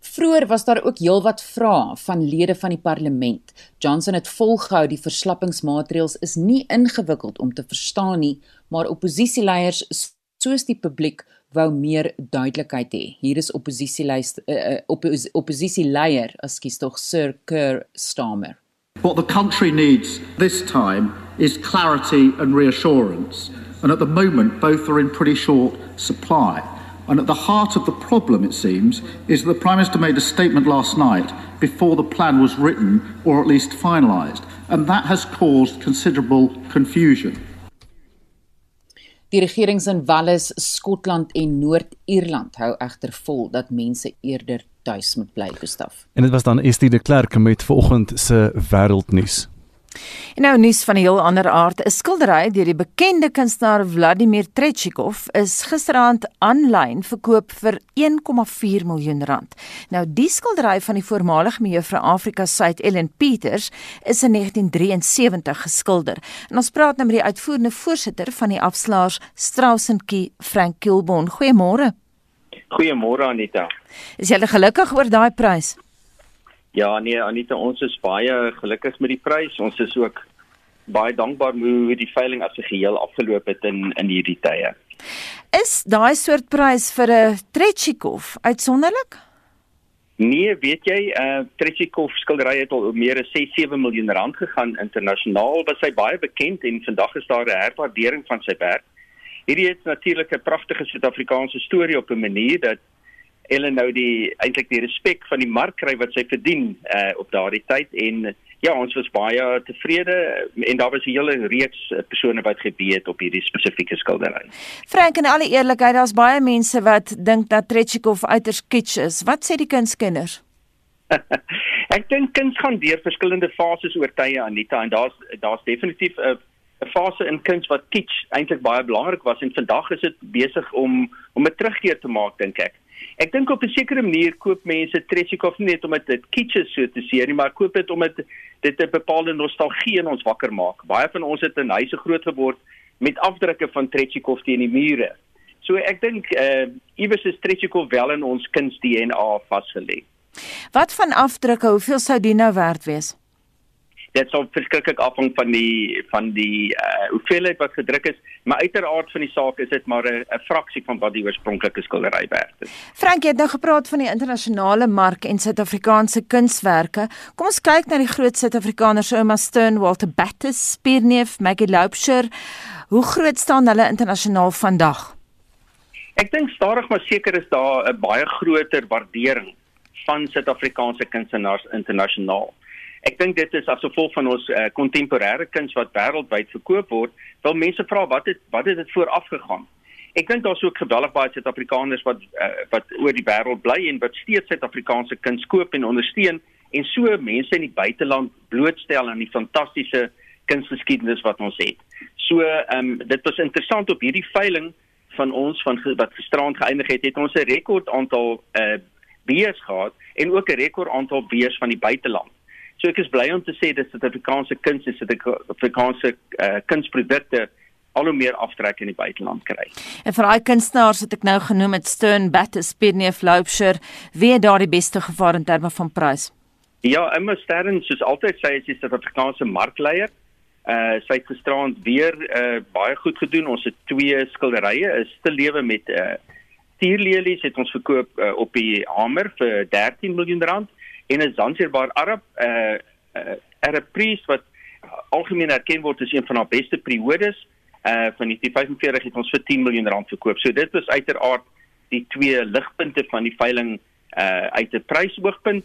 Vroeger was daar ook heelwat vrae van lede van die parlement. Johnson het volgehou die verslappingsmaatreëls is nie ingewikkeld om te verstaan nie, maar oppositieleiers soos die publiek wou meer duidelikheid hê. Hier is oppositieleier uh, oppos oppositieleier, ekskuus tog Sir Keir Starmer. What the country needs this time is clarity and reassurance. And at the moment both are in pretty short supply. And at the heart of the problem, it seems, is that the Prime Minister made a statement last night before the plan was written or at least finalised. And that has caused considerable confusion. Die regerings in Wales, Skotland en Noord-Ierland hou egter vol dat mense eerder tuis moet bly, Gustaf. En dit was dan Estie de Klerk met vanoggend se wêreldnuus. En nou nuus van 'n heel ander aard. 'n Skildery deur die bekende kunstenaar Vladimir Trechikov is gisteraand aanlyn verkoop vir 1,4 miljoen rand. Nou die skildery van die voormalige mevrou Afrika Suid Ellen Peters is in 1973 geskilder. En ons praat nou met die uitvoerende voorsitter van die afslaers Strauss & Key, Frank Kilbon. Goeiemôre. Goeiemôre Anita. Is jy gelukkig oor daai prys? Ja, nee Anita, ons is baie gelukkig met die prys. Ons is ook baie dankbaar hoe die veiling as 'n geheel afgeloop het in in hierdie tye. Is daai soort prys vir 'n Trechikov uitsonderlik? Nee, weet jy, uh eh, Trechikov skildery het al meer as 6-7 miljoen rand gegaan internasionaal. Was hy baie bekend en vandag is daar 'n herwaardering van sy werk. Hierdie is natuurlik 'n pragtige Suid-Afrikaanse storie op 'n manier dat Ellen nou die eintlik die respek van die mark kry wat sy verdien uh op daardie tyd en ja ons was baie tevrede en daar was 'n hele reeks eh, persone wat gebeet op hierdie spesifieke skildery. Frank en alle eerlikheid daar's baie mense wat dink dat Trechikov uiters kitsch is. Wat sê die kunskinders? Ek dink kuns gaan deur verskillende fases oor tye Anita en daar's daar's definitief 'n 'n fase in kuns wat kitsch eintlik baie belangrik was en vandag is dit besig om om 'n terugkeer te maak dink ek. Ek dink op 'n sekere manier koop mense Tresikov nie net omdat dit kitsch so te sê nie, maar koop dit omdat dit 'n bepaalde nostalgie in ons wakker maak. Baie van ons het in huise groot geword met afdrukke van Tresikov teen die mure. So ek dink uh iewers is Tresikov wel in ons kuns DNA vasgelê. Wat van afdrukke, hoeveel sou dit nou werd wees? Dit sal verskriklik afhang van die van die uh, hoeveelheid wat gedruk is, maar uiteraard van die saak is dit maar 'n fraksie van wat die oorspronklike skildery werd is. Frank het nou gepraat van die internasionale mark en Suid-Afrikaanse kunswerke. Kom ons kyk na die groot Suid-Afrikaners so Emma Stern, Walter Battis, Spierneef, Maggie Loubser. Hoe groot staan hulle internasionaal vandag? Ek dink stadig maar seker is daar 'n baie groter waardering van Suid-Afrikaanse kunstenaars internasionaal. Ek dink dit is as gevolg van ons uh, kontemporêre kuns wat wêreldwyd verkoop word, wil mense vra wat het wat het dit vooraf gegaan? Ek dink daar's ook geweldig baie Suid-Afrikaners wat uh, wat oor die wêreld bly en wat steeds Suid-Afrikaanse kuns koop en ondersteun en so mense in die buiteland blootstel aan die fantastiese kunsgeskiedenis wat ons het. So ehm um, dit was interessant op hierdie veiling van ons van wat gisterand geëindig het, het ons 'n rekord aantal uh beers gehad en ook 'n rekord aantal beers van die buiteland. So ek is bly om te sê dat Suid-Afrikaanse kuns en Suid-Afrikaanse uh, kunsprodukte al hoe meer aftrek in die buiteland kry. En vir daai kunstenaars wat ek nou genoem het, Stern, Battis, Spierneef, Loubser, wie het daar die beste gevaar in terme van prys? Ja, Emma Stern, soos altyd sê sy is 'n Suid-Afrikaanse markleier. Uh sy het gisterand weer uh baie goed gedoen. Ons het twee skilderye, is te lewe met uh tierlelies het ons verkoop uh, op die hamer vir 13 miljoen rand en 'n Zanzibar Arab eh uh, uh, Arab priest wat algemeen erken word as een van haar beste periodes eh uh, van 1945 het ons vir 10 miljoen rand verkoop. So dit was uiteraard die twee ligpunte van die veiling eh uh, uit 'n prysoogpunt.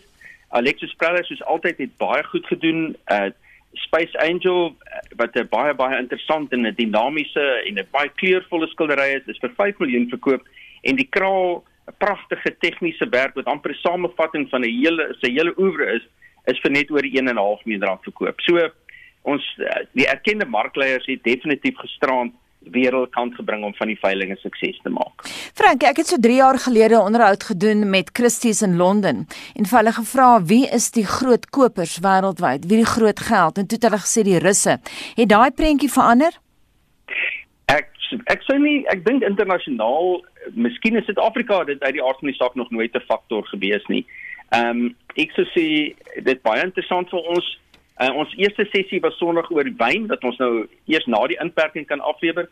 Alexis Preller soos altyd het baie goed gedoen. Eh uh, Space Angel wat 'n baie baie interessant en 'n dinamiese en 'n baie kleurvolle skildery is, is vir 5 miljoen verkoop en die kraal 'n pragtige tegniese werk wat amper 'n samevatting van 'n hele sy hele oeuvre is, is vir net oor 1.5 miljoen rand verkoop. So ons eh, die erkende markleiers het definitief gisterand wêreldkant gebring om van die veiling 'n sukses te maak. Frank, ek het so 3 jaar gelede 'n onderhoud gedoen met Christie's in Londen en vir hulle gevra wie is die groot kopers wêreldwyd, wie die groot geld en toe het hulle gesê die Russe. Het daai prentjie verander? Ek sou nie ek dink internasionaal, miskien is Suid-Afrika dit uit die aard van die saak nog nooit 'n faktor gewees nie. Ehm um, ek sou sê dit baie interessant vir ons Uh, ons eerste sessie was Sondag oor wyn wat ons nou eers na die inperking kan aflewer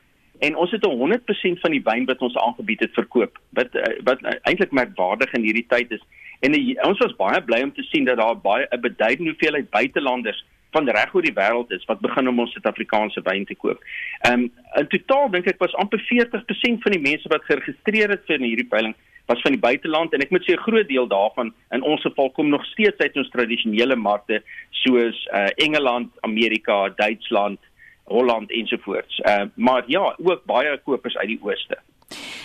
en ons het 100% van die wyn wat ons aangebied het verkoop. Wat uh, wat uh, eintlik merkwaardig in hierdie tyd is. En uh, ons was baie bly om te sien dat daar baie 'n beduidende hoeveelheid buitelanders van reg oor die wêreld is wat begin om ons Suid-Afrikaanse wyn te koop. Ehm um, in totaal dink ek was amper 40% van die mense wat geregistreer het vir hierdie veiling was van die buiteland en ek moet sê 'n groot deel daarvan in ons geval kom nog steeds uit ons tradisionele markte soos uh, Engeland, Amerika, Duitsland, Holland ensovoorts. Uh, maar ja, ook baie kopers uit die ooste.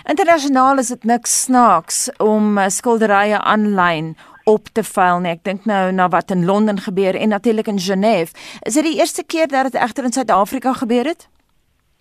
Internasionaal is dit niks snaaks om uh, skilderye aanlyn op te veil nie. Ek dink nou na wat in Londen gebeur en natuurlik in Genève. Is dit die eerste keer dat dit egter in Suid-Afrika gebeur het?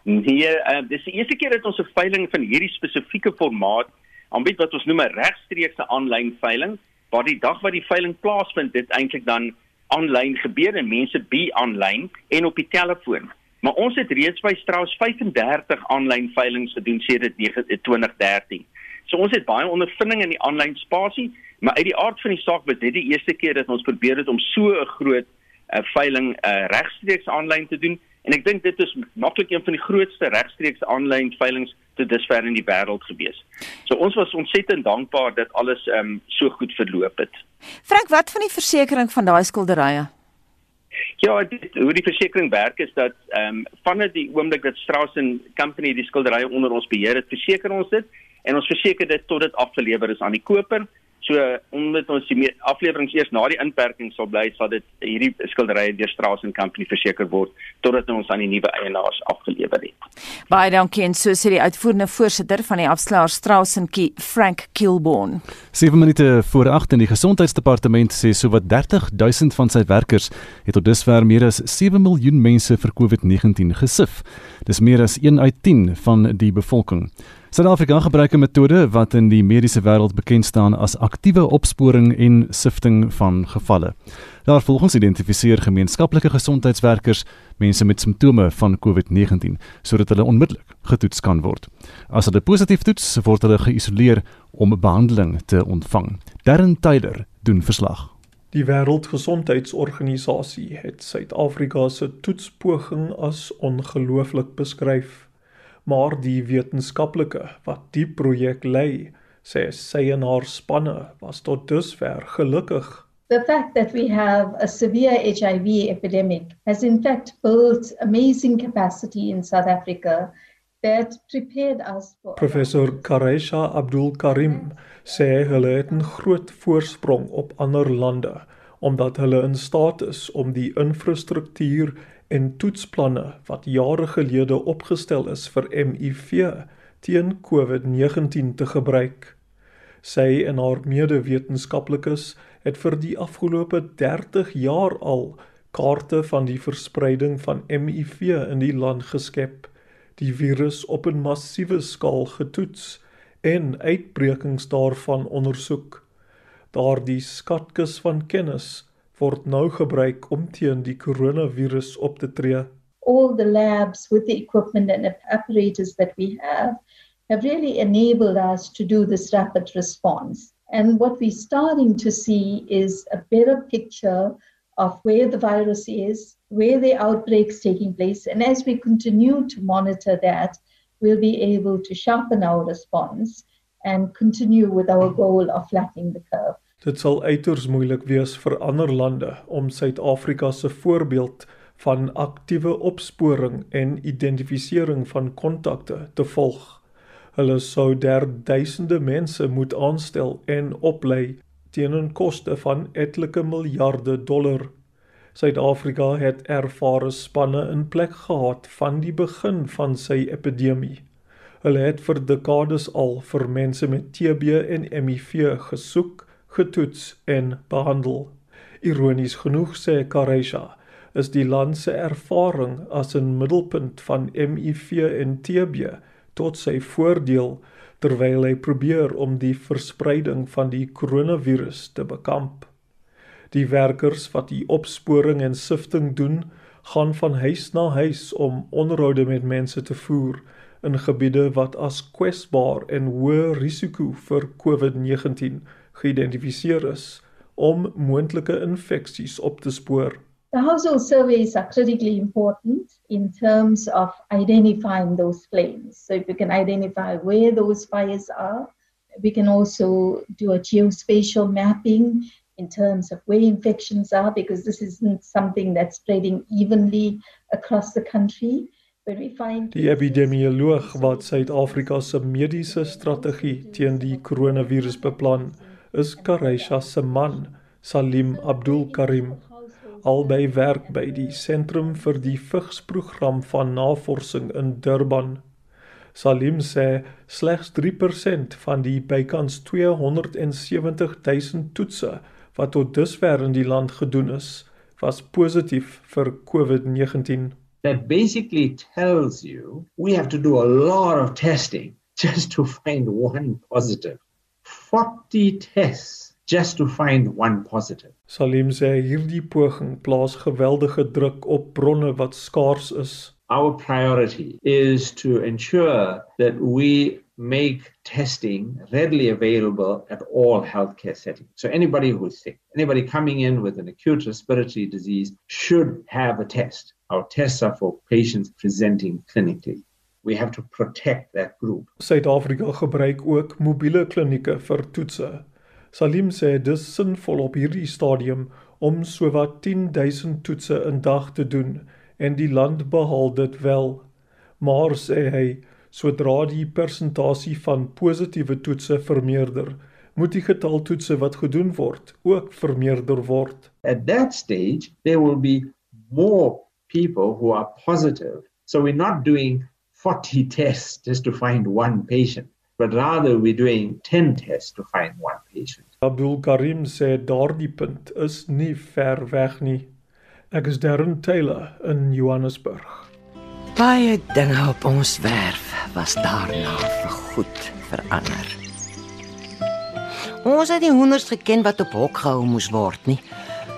Nee, uh, dis die eerste keer dat ons 'n veiling van hierdie spesifieke formaat aanbied wat ons noem 'n regstreekse aanlyn veiling waar die dag wat die veiling plaasvind dit eintlik dan aanlyn gebeur en mense be aanlyn en op die telefoon. Maar ons het reeds by Strauss 35 aanlyn veilings gedoen sedert 2013. So ons het baie ondervinding in die aanlyn spasie, maar uit die aard van die saak was dit die eerste keer dat ons probeer het om so 'n groot uh, veiling uh, regstreeks aanlyn te doen en ek dink dit is maklik een van die grootste regstreeks aanlyn veilings tot dusver in die wêreld gewees. So ons was ontsettend dankbaar dat alles ehm um, so goed verloop het. Frank, wat van die versekerings van daai skilderye? Ja, dit, hoe die versekerings werk is dat ehm um, vanaf die oomblik dat Strauss & Company die skilderye onder ons beheer het, verseker ons dit en ons verseker dit tot dit afgelewer is aan die koper So omdat ons die afleweringe eers na die inperking sal bly, sal dit hierdie skilderye deur Strauss & Company verseker word totdat ons aan die nuwe eienaars afgelewer het. Baie dankie en so sê die uitvoerende voorsitter van die afslaer Strauss & Key, Frank Kilborn. 7 minute voor 8 in die gesondheidsdepartement sê sowat 30 000 van sy werkers het tot dusver meer as 7 miljoen mense vir COVID-19 gesif. Dis meer as 1 uit 10 van die bevolking. Suid-Afrika gebruik 'n metode wat in die mediese wêreld bekend staan as aktiewe opsporing en sifting van gevalle. Daar volgens identifiseer gemeenskaplike gesondheidswerkers mense met simptome van COVID-19 sodat hulle onmiddellik getoets kan word. As hulle positief toets, word hulle geïsoleer om behandeling te ontvang. Darren Tyler doen verslag. Die Wêreldgesondheidsorganisasie het Suid-Afrika se toetspoging as ongelooflik beskryf maar die wetenskaplike wat die projek lei, sê sy en haar spanne was tot dusver gelukkig. The fact that we have a severe HIV epidemic has in fact built amazing capacity in South Africa that prepared us for Professor Karesha Abdul Karim sê hulle het 'n groot voorsprong op ander lande omdat hulle in staat is om die infrastruktuur en toetsplanne wat jare gelede opgestel is vir HIV teen COVID-19 te gebruik. Sy en haar medewetenskaplikes het vir die afgelope 30 jaar al kaarte van die verspreiding van HIV in die land geskep, die virus op 'n massiewe skaal getoets en uitbrekings daarvan ondersoek. Daardie skatkis van kennis word nou gebruik om teen die koronavirus op te tree. All the labs with the equipment and apparatus that we have have really enabled us to do this rapid response. And what we're starting to see is a better picture of where the virus is, where the outbreaks taking place. And as we continue to monitor that, we'll be able to sharpen our response and continue with our goal of flattening the curve. Dit sal uiters moeilik wees vir ander lande om Suid-Afrika se voorbeeld van aktiewe opsporing en identifisering van kontakte te volg. Hulle sou der duisende mense moet aanstel en oplei teen 'n koste van etlike miljarde dollar. Suid-Afrika het ervare spanne in plek gehad van die begin van sy epidemie. Hulle het vir dekades al vir mense met TB en HIV gesoek getoets en behandel. Ironies genoeg sê Karesha, is die land se ervaring as 'n middelpunt van HIV en TB tot sy voordeel terwyl hy probeer om die verspreiding van die koronavirus te bekamp. Die werkers wat die opsporing en sifting doen, gaan van huis na huis om onderhoude met mense te voer in gebiede wat as kwesbaar en hoë risiko vir COVID-19 geïdentifiseer is om moontlike infeksies op te spoor. The household surveys are critically important in terms of identifying those flames. So if we can identify where those fires are, we can also do a geospatial mapping in terms of where infections are because this isn't something that's spreading evenly across the country. Die epidemioloog wat Suid-Afrika se mediese strategie teen die koronavirus beplan, is Kareisha se man, Salim Abdul Karim, albei werk by die Sentrum vir die Vigsprogram van Navorsing in Durban. Salim sê slegs 3% van die bykans 270 000 toetse wat tot dusver in die land gedoen is, was positief vir COVID-19. That basically tells you we have to do a lot of testing just to find one positive. 40 tests just to find one positive. Salim sê hierdie poging plaas geweldige druk op bronne wat skaars is. Our priority is to ensure that we make testing readily available at all healthcare settings. So anybody who's sick, anybody coming in with an acute respiratory disease should have a test. Our tests are for patients presenting clinically. We have to protect that group. Suid-Afrika gebruik ook mobiele klinieke vir toetse. Salim sê dis sinvol op hierdie stadium om sowat 10000 toetse 'n dag te doen en die land behaal dit wel. Maar sê hy sodra die persentasie van positiewe toetse vermeerder, moet die getal toetse wat gedoen word ook vermeerder word. At that stage, there will be more people who are positive. So we're not doing 40 tests just to find one patient, but rather we're doing 10 tests to find one patient. Abdul Karim sê daardie punt is nie ver weg nie. Ek is Darren Taylor in Johannesburg. Baie dinge op ons werf was daarna vir goed verander. Ons het die hoenders geken wat op hok gehou moes word nie.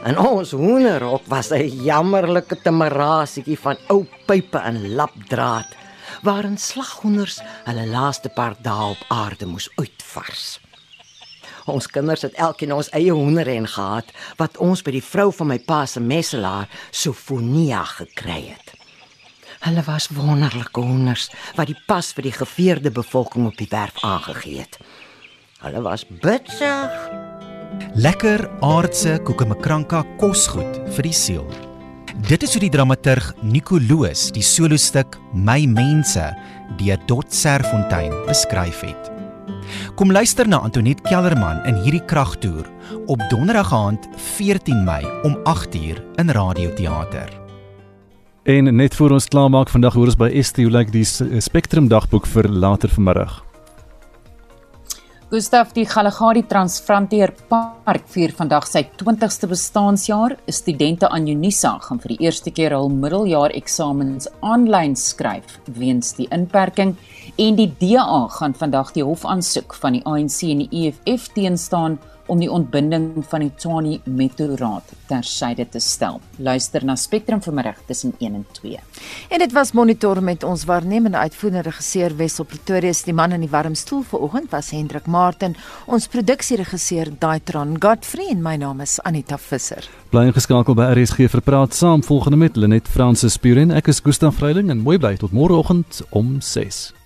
En ons hoenderhok was 'n jammerlike temerasietjie van ou pype en lapdraad waarin slaghoenders hulle laaste paar dae op aarde moes uitvars. Ons kinders het elkeen ons eie hoenderren gehad wat ons by die vrou van my pa se messelaar Sofonia gekry het. Hulle was wonderlike honders wat die pas vir die geveerde bevolking op die werf aangegee het. Hulle was bitsig. Lekker aardse koekemakranka kosgoed vir die siel. Dit is hoe die dramaturg Nico Loos die solostuk My Mense deur Dot Serfontein beskryf het. Kom luister na Antoinette Kellerman in hierdie kragtoer op Donderdag aand 14 Mei om 8uur in Radioteater. En net voor ons klaarmaak vandag hoor ons by ST hoe lyk die Spectrum dagboek vir later vanmiddag. Gustaf die Galagadi Transfrontier Park vier vandag sy 20ste bestaanjaar. Studente aan Unisa gaan vir die eerste keer hul middeljaar eksamens aanlyn skryf weens die inperking en die DA gaan vandag die hofaansoek van die ANC en die EFF teenstaan om die ontbinding van die Tshwane Metroraad tersyde te stel. Luister na Spectrum vanmiddag tussen 1 en 2. En dit was monitor met ons waarnemende uitvoerende regisseur Wessel Pretorius. Die man in die warm stoel vanoggend was Hendrik Martin. Ons produksieregisseur Daitron Godfrey en my naam is Anita Visser. Bly ingeskakel by RSG vir praat saam volgende met Lenet Fransis Puren. Ek is Gustaf Vreiling en mooi bly tot môreoggend om 6.